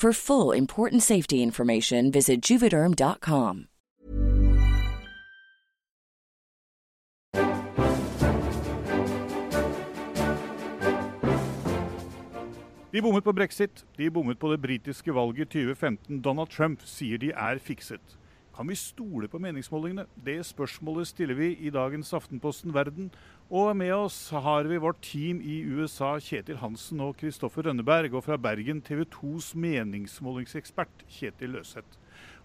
For full important safety information, visit juvederm.com. De bommet på brexit, de bommet på det britiske valget 2015. Donald Trump sier de er fikset. Kan vi stole på meningsmålingene? Det spørsmålet stiller vi i dagens Aftenposten Verden. Og med oss har vi vårt team i USA, Kjetil Hansen og Kristoffer Rønneberg. Og fra Bergen TV 2s meningsmålingsekspert Kjetil Løseth.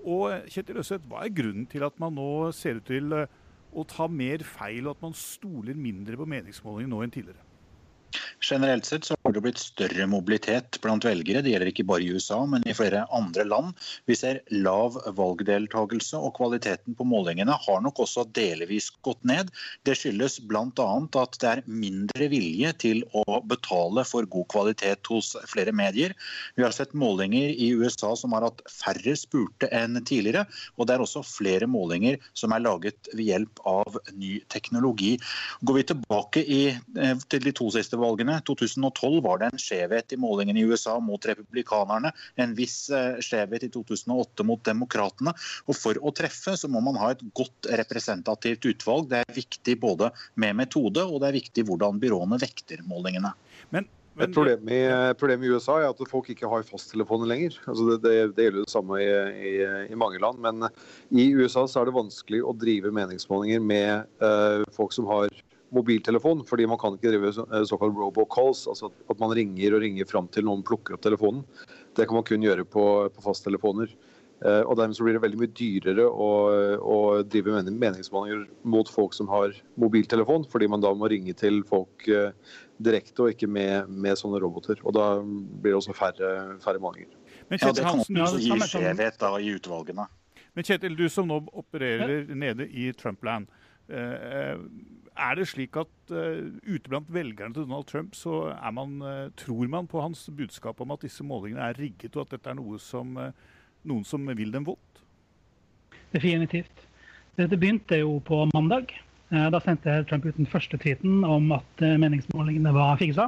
Og Kjetil Løseth, hva er grunnen til at man nå ser ut til eh, å ta mer feil, og at man stoler mindre på meningsmålingene nå enn tidligere? Generelt sett så har det blitt større mobilitet blant velgere. Det gjelder ikke bare i USA, men i flere andre land. Vi ser lav valgdeltakelse, og kvaliteten på målingene har nok også delvis gått ned. Det skyldes bl.a. at det er mindre vilje til å betale for god kvalitet hos flere medier. Vi har sett målinger i USA som har hatt færre spurte enn tidligere, og det er også flere målinger som er laget ved hjelp av ny teknologi. Går vi tilbake i, eh, til de to siste valgene. 2012 var det en skjevhet i målingen i USA mot republikanerne. En viss eh, skjevhet i 2008 mot demokratene. Og For å treffe så må man ha et godt representativt utvalg. Det er viktig både med metode og det er viktig hvordan byråene vekter målingene. Men et problem i, problem i, USA er at folk ikke har fasttelefoner lenger. Altså det, det, det, gjelder det samme i, i, i, mange land. Men i USA så er det vanskelig å drive meningsmålinger med uh, folk som har mobiltelefon, fordi man kan ikke drive eh, såkalt robocalls, altså at man ringer og ringer fram til noen plukker opp telefonen. Det kan man kun gjøre på, på fasttelefoner. Eh, og Dermed så blir det veldig mye dyrere å, å drive meningsmålinger mot folk som har mobiltelefon, fordi man da må ringe til folk eh, direkte og ikke med, med, sånne roboter. Og Da blir det også færre, færre målinger. Men Kjetil, ja, Det kan også gi skjevhet i utvalgene. Men Kjetil, du som nå opererer nede i Trump-land. Eh, er det slik at uh, ute blant velgerne til Donald Trump så man, uh, tror man på hans budskap om at disse målingene er rigget, og at dette er noe som, uh, noen som vil dem vondt? Definitivt. Dette begynte jo på mandag. Da sendte Trump ut den første tweeten om at meningsmålingene var fiksa.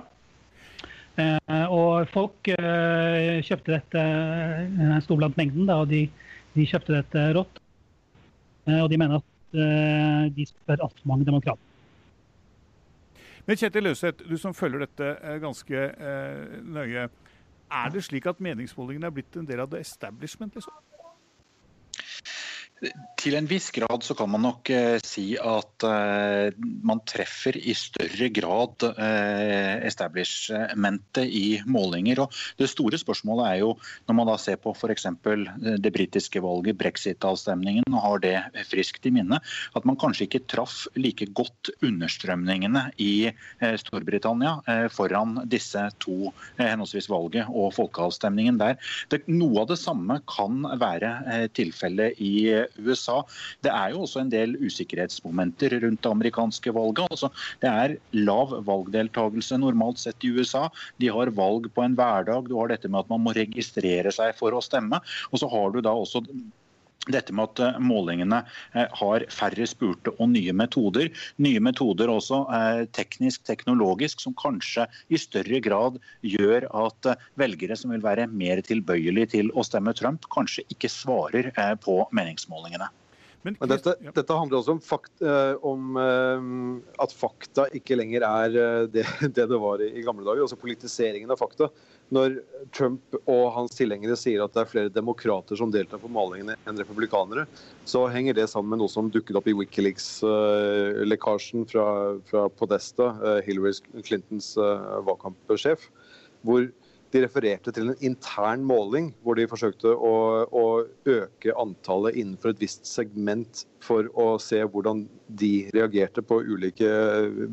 Og folk kjøpte dette, sto blant mengden, da, og de, de kjøpte dette rått. Og de mener at de spør altfor mange demokrater. Men Kjetil Løseth, du som følger dette eh, ganske eh, nøye. Er det slik at meningsmålingene er blitt en del av the establishment? liksom? Til en viss grad så kan man nok eh, si at eh, man treffer i større grad eh, establishmentet i målinger. Og det store spørsmålet er jo, når man da ser på f.eks. det britiske valget, brexit-avstemningen, og har det friskt i minne, at man kanskje ikke traff like godt understrømningene i Storbritannia foran disse to, henholdsvis valget og folkeavstemningen der. Det, noe av det samme kan være tilfellet i USA. Det er jo også en del usikkerhetsmomenter rundt det amerikanske valget. Altså, det er lav valgdeltakelse normalt sett i USA. De har valg på en hverdag. Du har dette med at man må registrere seg for å stemme. Og så har du da også dette med at eh, målingene eh, har færre spurte og nye metoder. Nye metoder også eh, teknisk, teknologisk, som kanskje i større grad gjør at velgere som vil være mer tilbøyelige til å stemme Trump, kanskje ikke svarer på meningsmålingene. Men, Men dette, ja. dette, handler også om, fakt, om at fakta ikke lenger er det, det, det var i, gamle dager. Altså politiseringen av fakta. Når Trump og hans tilhengere sier at det er flere demokrater som deltar på malingene enn republikanere, så henger det sammen med noe som dukket opp i Wikileaks-lekkasjen fra, fra, Podesta, Hillary Clintons valgkampsjef, hvor de refererte til en intern måling hvor de forsøkte å, å, øke antallet innenfor et visst segment for å se hvordan de reagerte på ulike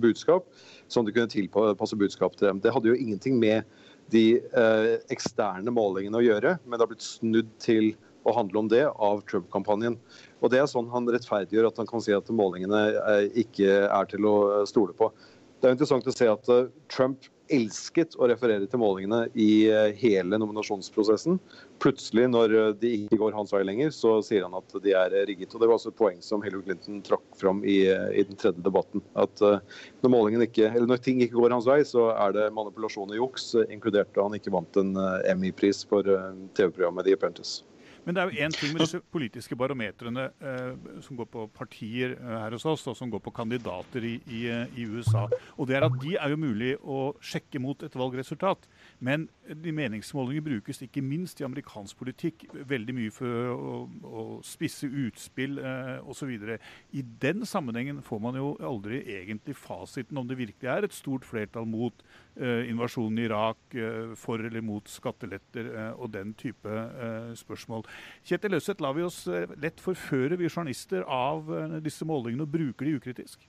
budskap, sånn de kunne tilpasse budskap til dem. Det hadde jo ingenting med de eh, eksterne målingene å gjøre, men det har blitt snudd til å handle om det av Trump-kampanjen. Og Det er sånn han rettferdiggjør at han kan si at målingene eh, ikke er til å stole på. Det er interessant å se at eh, Trump elsket å referere til målingene i eh, hele nominasjonsprosessen. Plutselig, når eh, de ikke går hans vei lenger, så sier han at de er rigget. Og Det var også et poeng som Hillary Clinton trakk fram i, i den tredje debatten. At når, ikke, når, ting ikke går hans vei, så er det manipulasjon og juks, inkludert da han ikke vant en Emmy-pris for TV-programmet The Apprentice. Men det er jo én ting med disse politiske barometrene eh, som går på partier eh, her hos oss, og som går på kandidater i, i, i, USA. Og det er at de er jo mulig å sjekke mot et valgresultat. Men de meningsmålinger brukes ikke minst i amerikansk politikk veldig mye for å, å spisse utspill eh, osv. I den sammenhengen får man jo aldri egentlig fasiten om det virkelig er et stort flertall mot Eh, invasjonen i Irak, eh, for eller mot skatteletter eh, og den type spørsmål. Kjetil Løseth, lar vi oss lett forføre, vi journalister, av disse målingene og bruker de ukritisk?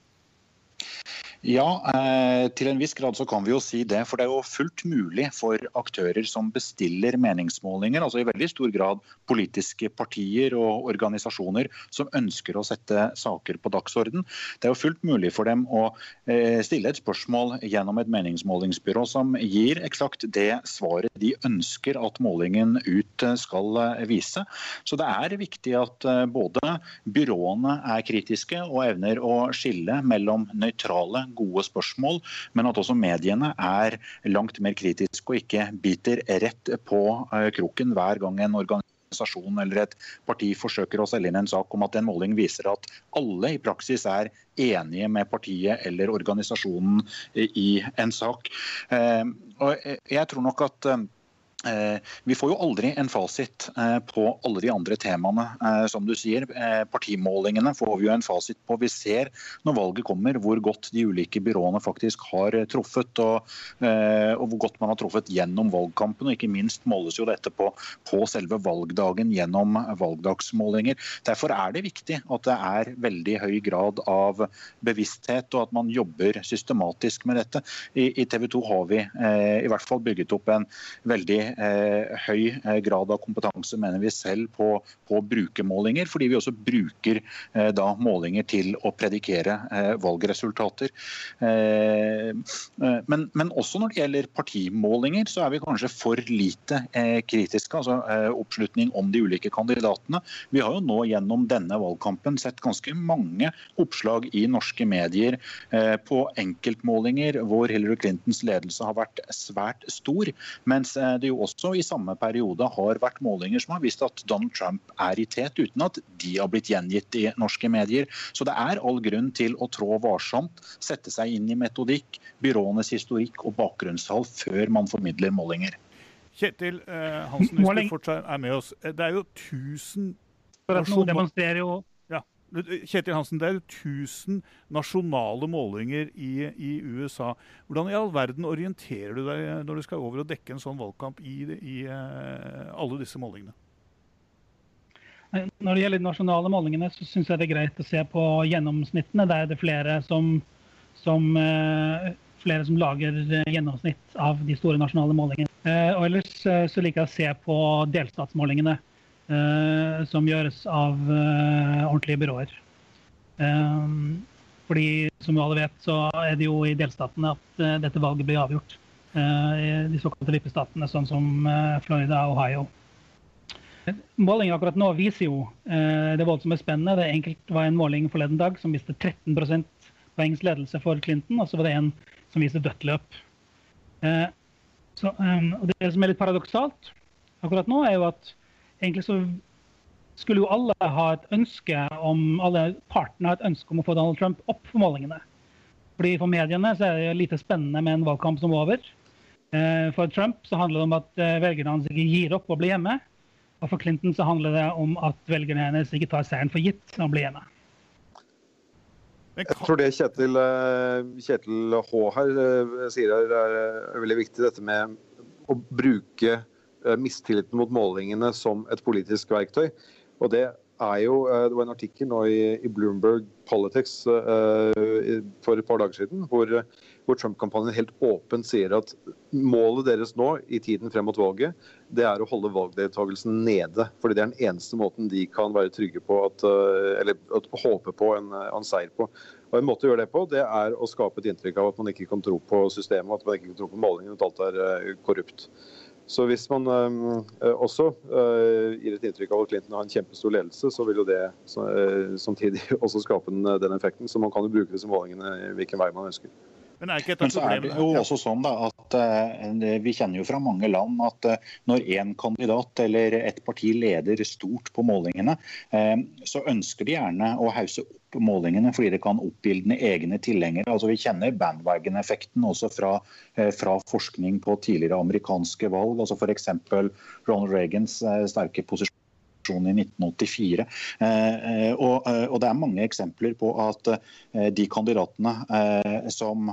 Ja, eh, til en viss grad så kan vi jo si det. For det er jo fullt mulig for aktører som bestiller meningsmålinger, altså i veldig stor grad politiske partier og organisasjoner som ønsker å sette saker på dagsorden. Det er jo fullt mulig for dem å eh, stille et spørsmål gjennom et meningsmålingsbyrå som gir eksakt det svaret de ønsker at målingen ut skal vise. Så det er viktig at eh, både byråene er kritiske og evner å skille mellom nøytrale gode spørsmål, men at også mediene er langt mer kritiske og ikke biter rett på eh, kroken hver gang en organisasjon eller et parti forsøker å selge inn en sak om at en måling viser at alle i praksis er enige med partiet eller organisasjonen i en sak. Eh, og jeg tror nok at Eh, vi får jo aldri en fasit eh, på alle de andre temaene, eh, som du sier. Partimålingene får vi jo en fasit på. Vi ser når valget kommer hvor godt de ulike byråene faktisk har truffet, og, og hvor godt man har truffet gjennom valgkampen. og Ikke minst måles jo dette på, på selve valgdagen gjennom valgdagsmålinger. Derfor er det viktig at det er veldig høy grad av bevissthet, og at man jobber systematisk med dette. I, i TV 2 har vi i hvert fall bygget opp en veldig Eh, høy eh, grad av kompetanse, mener vi selv, på, på brukermålinger. Fordi vi også bruker eh, da målinger til å predikere valgresultater. Men, men, også når det gjelder partimålinger, så er vi kanskje for lite kritiske. altså Oppslutning om de ulike kandidatene. Vi har jo nå gjennom denne valgkampen sett ganske mange oppslag i norske medier på enkeltmålinger hvor Hillary Clintons ledelse har vært svært stor, mens det jo også i samme periode har vært målinger som har vist at Donald Trump er i tet, uten at de har blitt gjengitt i norske medier. Så det er all grunn til å trå varsomt, sette seg inn i metodikk, byråenes historikk og bakgrunnstall før man formidler målinger. Kjetil eh, Hansen, hvis du fortsatt er med oss. Det er jo 1000 demonstrerer jo Kjetil Hansen, det er jo 1000 nasjonale målinger i, i, USA. Hvordan i all verden orienterer du deg når du skal over og dekke en sånn valgkamp i, i uh, alle disse målingene? Når det gjelder de nasjonale målingene, så syns jeg det er greit å se på gjennomsnittene. Der er det flere som, som, uh, flere som lager gjennomsnitt av de store nasjonale målingene. Og ellers så liker jeg å se på delstatsmålingene. Eh, som gjøres av eh, ordentlige byråer. Eh, fordi som alle vet, så er det jo i delstatene at dette valget blir avgjort. De såkalte vippestatene, sånn som Florida og Ohio. Målingen akkurat nå viser jo det voldsomme spennet. Det enkelt var en måling forleden dag som viste 13 poengs ledelse for Clinton, og så var det en som viste dødt løp. Så, og det som er litt paradoksalt akkurat nå, er jo at egentlig så, skulle jo alle ha et ønske om alle partene har et ønske om å få Donald Trump opp for målingene. Fordi For mediene så er det lite spennende med en valgkamp som er over. Eh, for Trump så handler det om at eh, velgerne hans ikke gir opp og blir hjemme. Og for Clinton så handler det om at velgerne hennes ikke tar seieren for gitt når han blir hjemme. Jeg tror det Kjetil, eh, Kjetil H her sier her er veldig viktig, dette med å bruke mistilliten mot målingene som et politisk verktøy. Og det er jo, Det var en artikkel nå i, Bloomberg Politics uh, for et par dager siden hvor Trump-kampanjen helt åpent sier at målet deres nå i tiden frem mot valget, det er å holde valgdeltakelsen nede. fordi det er den eneste måten de kan være trygge på at, eh, eller at, håpe på en, en, seier på. Og En måte å gjøre det på, det er å skape et inntrykk av at man ikke kan tro på systemet, at man ikke kan tro på målingen, at alt er korrupt. Så hvis man uh, også uh, gir et inntrykk av at Clinton har en kjempestor ledelse, så vil jo det samtidig også skape den, den effekten. Så man kan jo bruke disse målingene hvilken vei man ønsker. Men, Men så er det jo også sånn da, at uh, vi kjenner jo fra mange land at uh, når én kandidat eller et parti leder stort på målingene, uh, så ønsker de gjerne å hause opp målingene fordi det kan oppildne egne tilhengere. Altså, vi kjenner bandwagon-effekten også fra, fra, forskning på tidligere amerikanske valg. altså F.eks. Ronald Reagans sterke posisjon i 1984. Eh, eh, og, eh, og, Det er mange eksempler på at de kandidatene som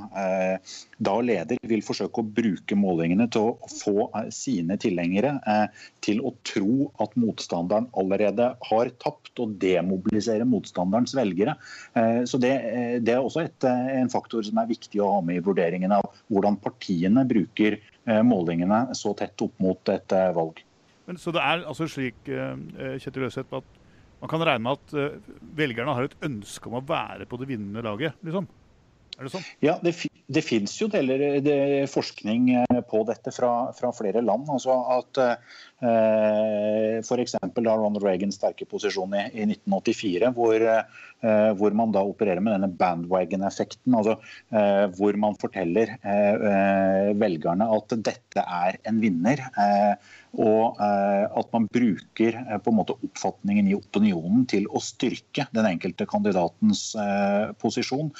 da leder, vil forsøke å bruke målingene til å få sine tilhengere til å tro at motstanderen allerede har tapt, og demobilisere motstanderens velgere. Så Det, det er også et, en faktor som er viktig å ha med i vurderingen av hvordan partiene bruker målingene så tett opp mot et valg. Men, så det er altså slik eh, eh, Kjetil Løseth, at man kan regne med at eh, velgerne har et ønske om å være på det vinnende laget? liksom? Er det sånn? Ja, det, det fins jo deler det, forskning på dette fra, fra flere land. altså at F.eks. da Ronald Reagans sterke posisjon i, i 1984, hvor, eh, hvor, man da opererer med denne bandwagon-effekten. altså eh, Hvor man forteller velgerne at dette er en vinner. Og eh, at man bruker eh, på en måte oppfatningen i opinionen til å styrke den enkelte kandidatens eh, posisjon.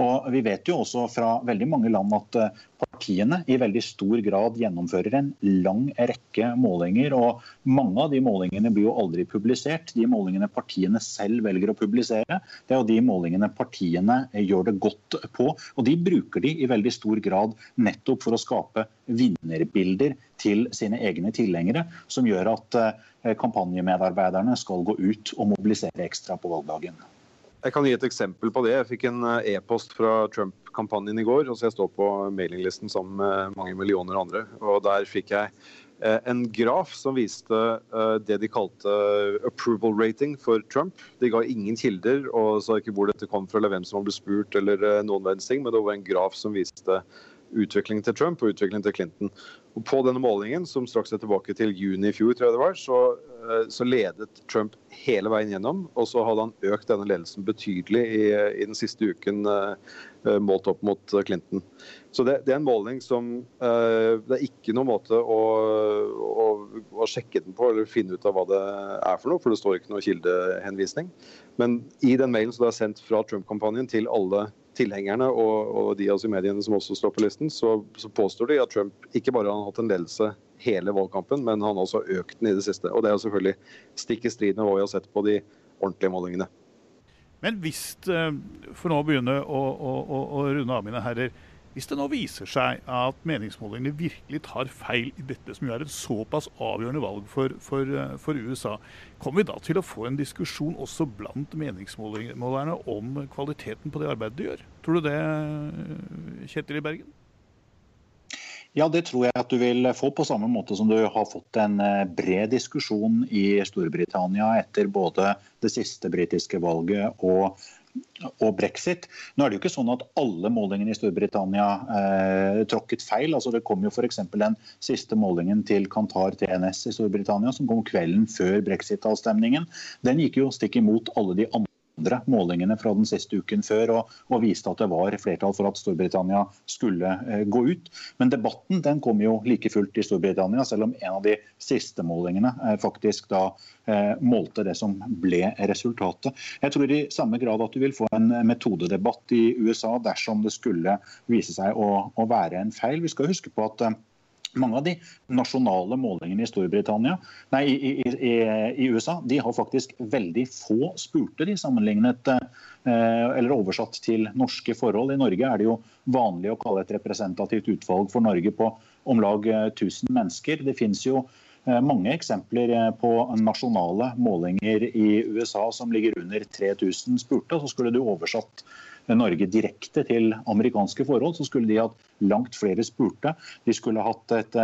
Og Vi vet jo også fra veldig mange land at partiene i veldig stor grad gjennomfører en lang rekke målinger. og Mange av de målingene blir jo aldri publisert. De målingene partiene selv velger å publisere, det er jo de målingene partiene gjør det godt på. Og de bruker de i veldig stor grad nettopp for å skape vinnerbilder til sine egne tilhengere, som gjør at eh, kampanjemedarbeiderne skal gå ut og mobilisere ekstra på valgdagen. Jeg kan gi et eksempel på det. Jeg fikk en eh, e-post fra Trump-kampanjen i går. så Jeg står på mailinglisten sammen med mange millioner andre. og Der fikk jeg eh, en graf som viste det de kalte approval rating for Trump. De ga ingen kilder og sa ikke hvor dette kom fra eller hvem som ble spurt, eller noen verdens ting, men det var en graf som viste utviklingen til Trump og utviklingen til Clinton. Og På denne målingen, som straks er tilbake til juni i fjor, tror jeg det var, så, eh, så, ledet Trump hele veien gjennom. Og så hadde han økt denne ledelsen betydelig i, i den siste uken uh, målt opp mot Clinton. Så det, det er en måling som Det er ikke noen måte å, å, å, sjekke den på eller finne ut av hva det er for noe, for det står ikke noe kildehenvisning. Men i den mailen som er sendt fra Trump-kampanjen til alle tilhengerne og, og, de av oss i mediene som også står på listen, så, så, påstår de at Trump ikke bare har hatt en ledelse hele valgkampen, men han har også økt den i det siste. Og Det er selvfølgelig stikk i strid med hva vi har sett på de ordentlige målingene. Men hvis, eh, for nå å begynne å, å, å runde av, mine herrer, hvis det nå viser seg at meningsmålingene virkelig tar feil i dette, som jo er et såpass avgjørende valg for, for, eh, for, USA, kommer vi da til å få en diskusjon også blant meningsmålerne om kvaliteten på det arbeidet de gjør? Tror du det, Kjetil i Bergen? Ja, det tror jeg at du vil få, på samme måte som du har fått en eh, bred diskusjon i Storbritannia etter både det siste britiske valget og og brexit. Nå er det jo ikke sånn at alle målingene i Storbritannia eh, tråkket feil. Altså det kom jo f.eks. den siste målingen til Kantar TNS i Storbritannia, som kom kvelden før brexit-avstemningen. Den gikk jo stikk imot alle de andre andre målingene fra den siste uken før og, og viste at det var flertall for at Storbritannia skulle eh, gå ut. Men debatten den kom jo like fullt i Storbritannia, selv om en av de siste målingene eh, faktisk da eh, målte det som ble resultatet. Jeg tror i samme grad at du vil få en metodedebatt i USA dersom det skulle vise seg å, å være en feil. Vi skal huske på at eh, mange av de nasjonale målingene i nei, i, i, i, USA de har faktisk veldig få spurte, de sammenlignet eh, eller oversatt til norske forhold. I Norge er det jo vanlig å kalle et representativt utvalg for Norge på om lag 1000 eh, mennesker. Det finnes jo eh, mange eksempler på nasjonale målinger i USA som ligger under 3000 spurte. Så skulle du oversatt Norge direkte til amerikanske forhold, så skulle de hatt langt flere spurte. De skulle hatt et,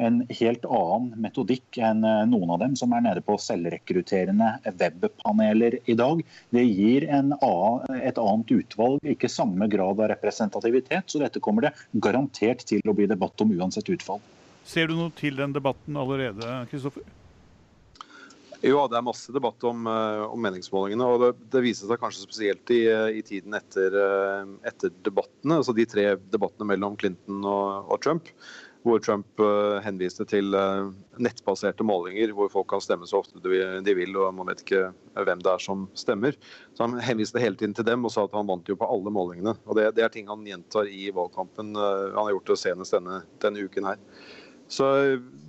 en helt annen metodikk enn noen av dem som er nede på selvrekrutterende webpaneler i dag. Det gir annen, et annet utvalg, ikke samme grad av representativitet. Så dette kommer det garantert til å bli debatt om uansett utfall. Ser du noe til den debatten allerede, Kristoffer? Jo, det er masse debatt om, eh, om meningsmålingene. og Det, det viser seg kanskje spesielt i, i tiden etter, eh, etter, debattene, altså de tre debattene mellom Clinton og, og Trump. Hvor Trump henviste til nettbaserte målinger hvor folk kan stemme så ofte de vil, og man vet ikke hvem det er som stemmer. Så Han henviste hele tiden til dem og sa at han vant jo på alle målingene. og Det, det er ting han gjentar i valgkampen. Han har gjort det senest denne, denne uken her. Så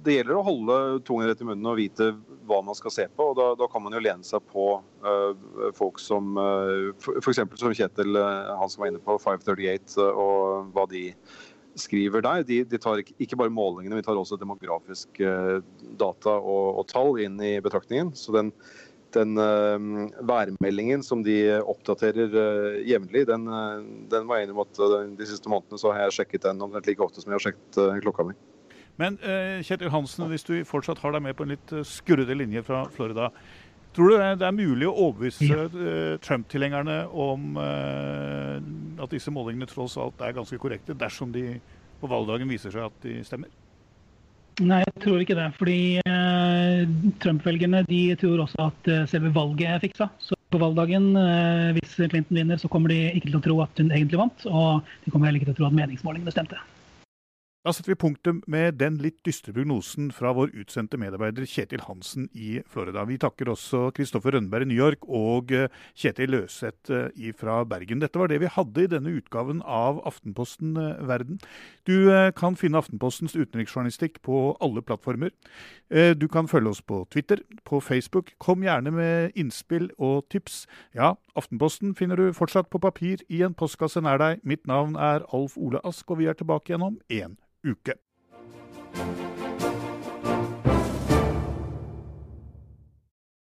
det gjelder å holde tungen rett i munnen og vite hva man skal se på. og Da, da kan man jo lene seg på uh, folk som uh, f.eks. som Kjetil uh, han som var inne på 538 uh, og hva de skriver der. De, de, tar ikke bare målingene, vi tar også demografisk data og, og, tall inn i betraktningen. Så den, den værmeldingen som de oppdaterer jevnlig, den, den var jeg om at de siste månedene så har jeg sjekket den omtrent like ofte som jeg har sjekket klokka mi. Men uh, Kjetil Hansen, hvis du fortsatt har deg med på en litt uh, skurrete linje fra Florida. Tror du det er mulig å overbevise uh, Trump-tilhengerne om at disse målingene tross alt er ganske korrekte, dersom de på valgdagen viser seg at de stemmer? Nei, jeg tror ikke det. Fordi Trump-velgerne de tror også at selve valget er fiksa. Så på valgdagen, hvis Clinton vinner, så kommer de ikke til å tro at hun egentlig vant. Og de kommer heller ikke til å tro at meningsmålingene stemte. Da setter vi punktum med den litt dystre prognosen fra vår utsendte medarbeider Kjetil Hansen i Florida. Vi takker også Kristoffer Rønneberg i New York og eh, Kjetil Løseth eh, fra Bergen. Dette var det vi hadde i denne utgaven av Aftenposten eh, Verden. Du kan finne Aftenpostens utenriksjournalistikk på alle plattformer. Du kan følge oss på Twitter, på Facebook. Kom gjerne med innspill og tips. Ja, Aftenposten finner du fortsatt på papir i en postkasse nær deg. Mitt navn er Alf Ole Ask, og vi er tilbake igjen om én uke.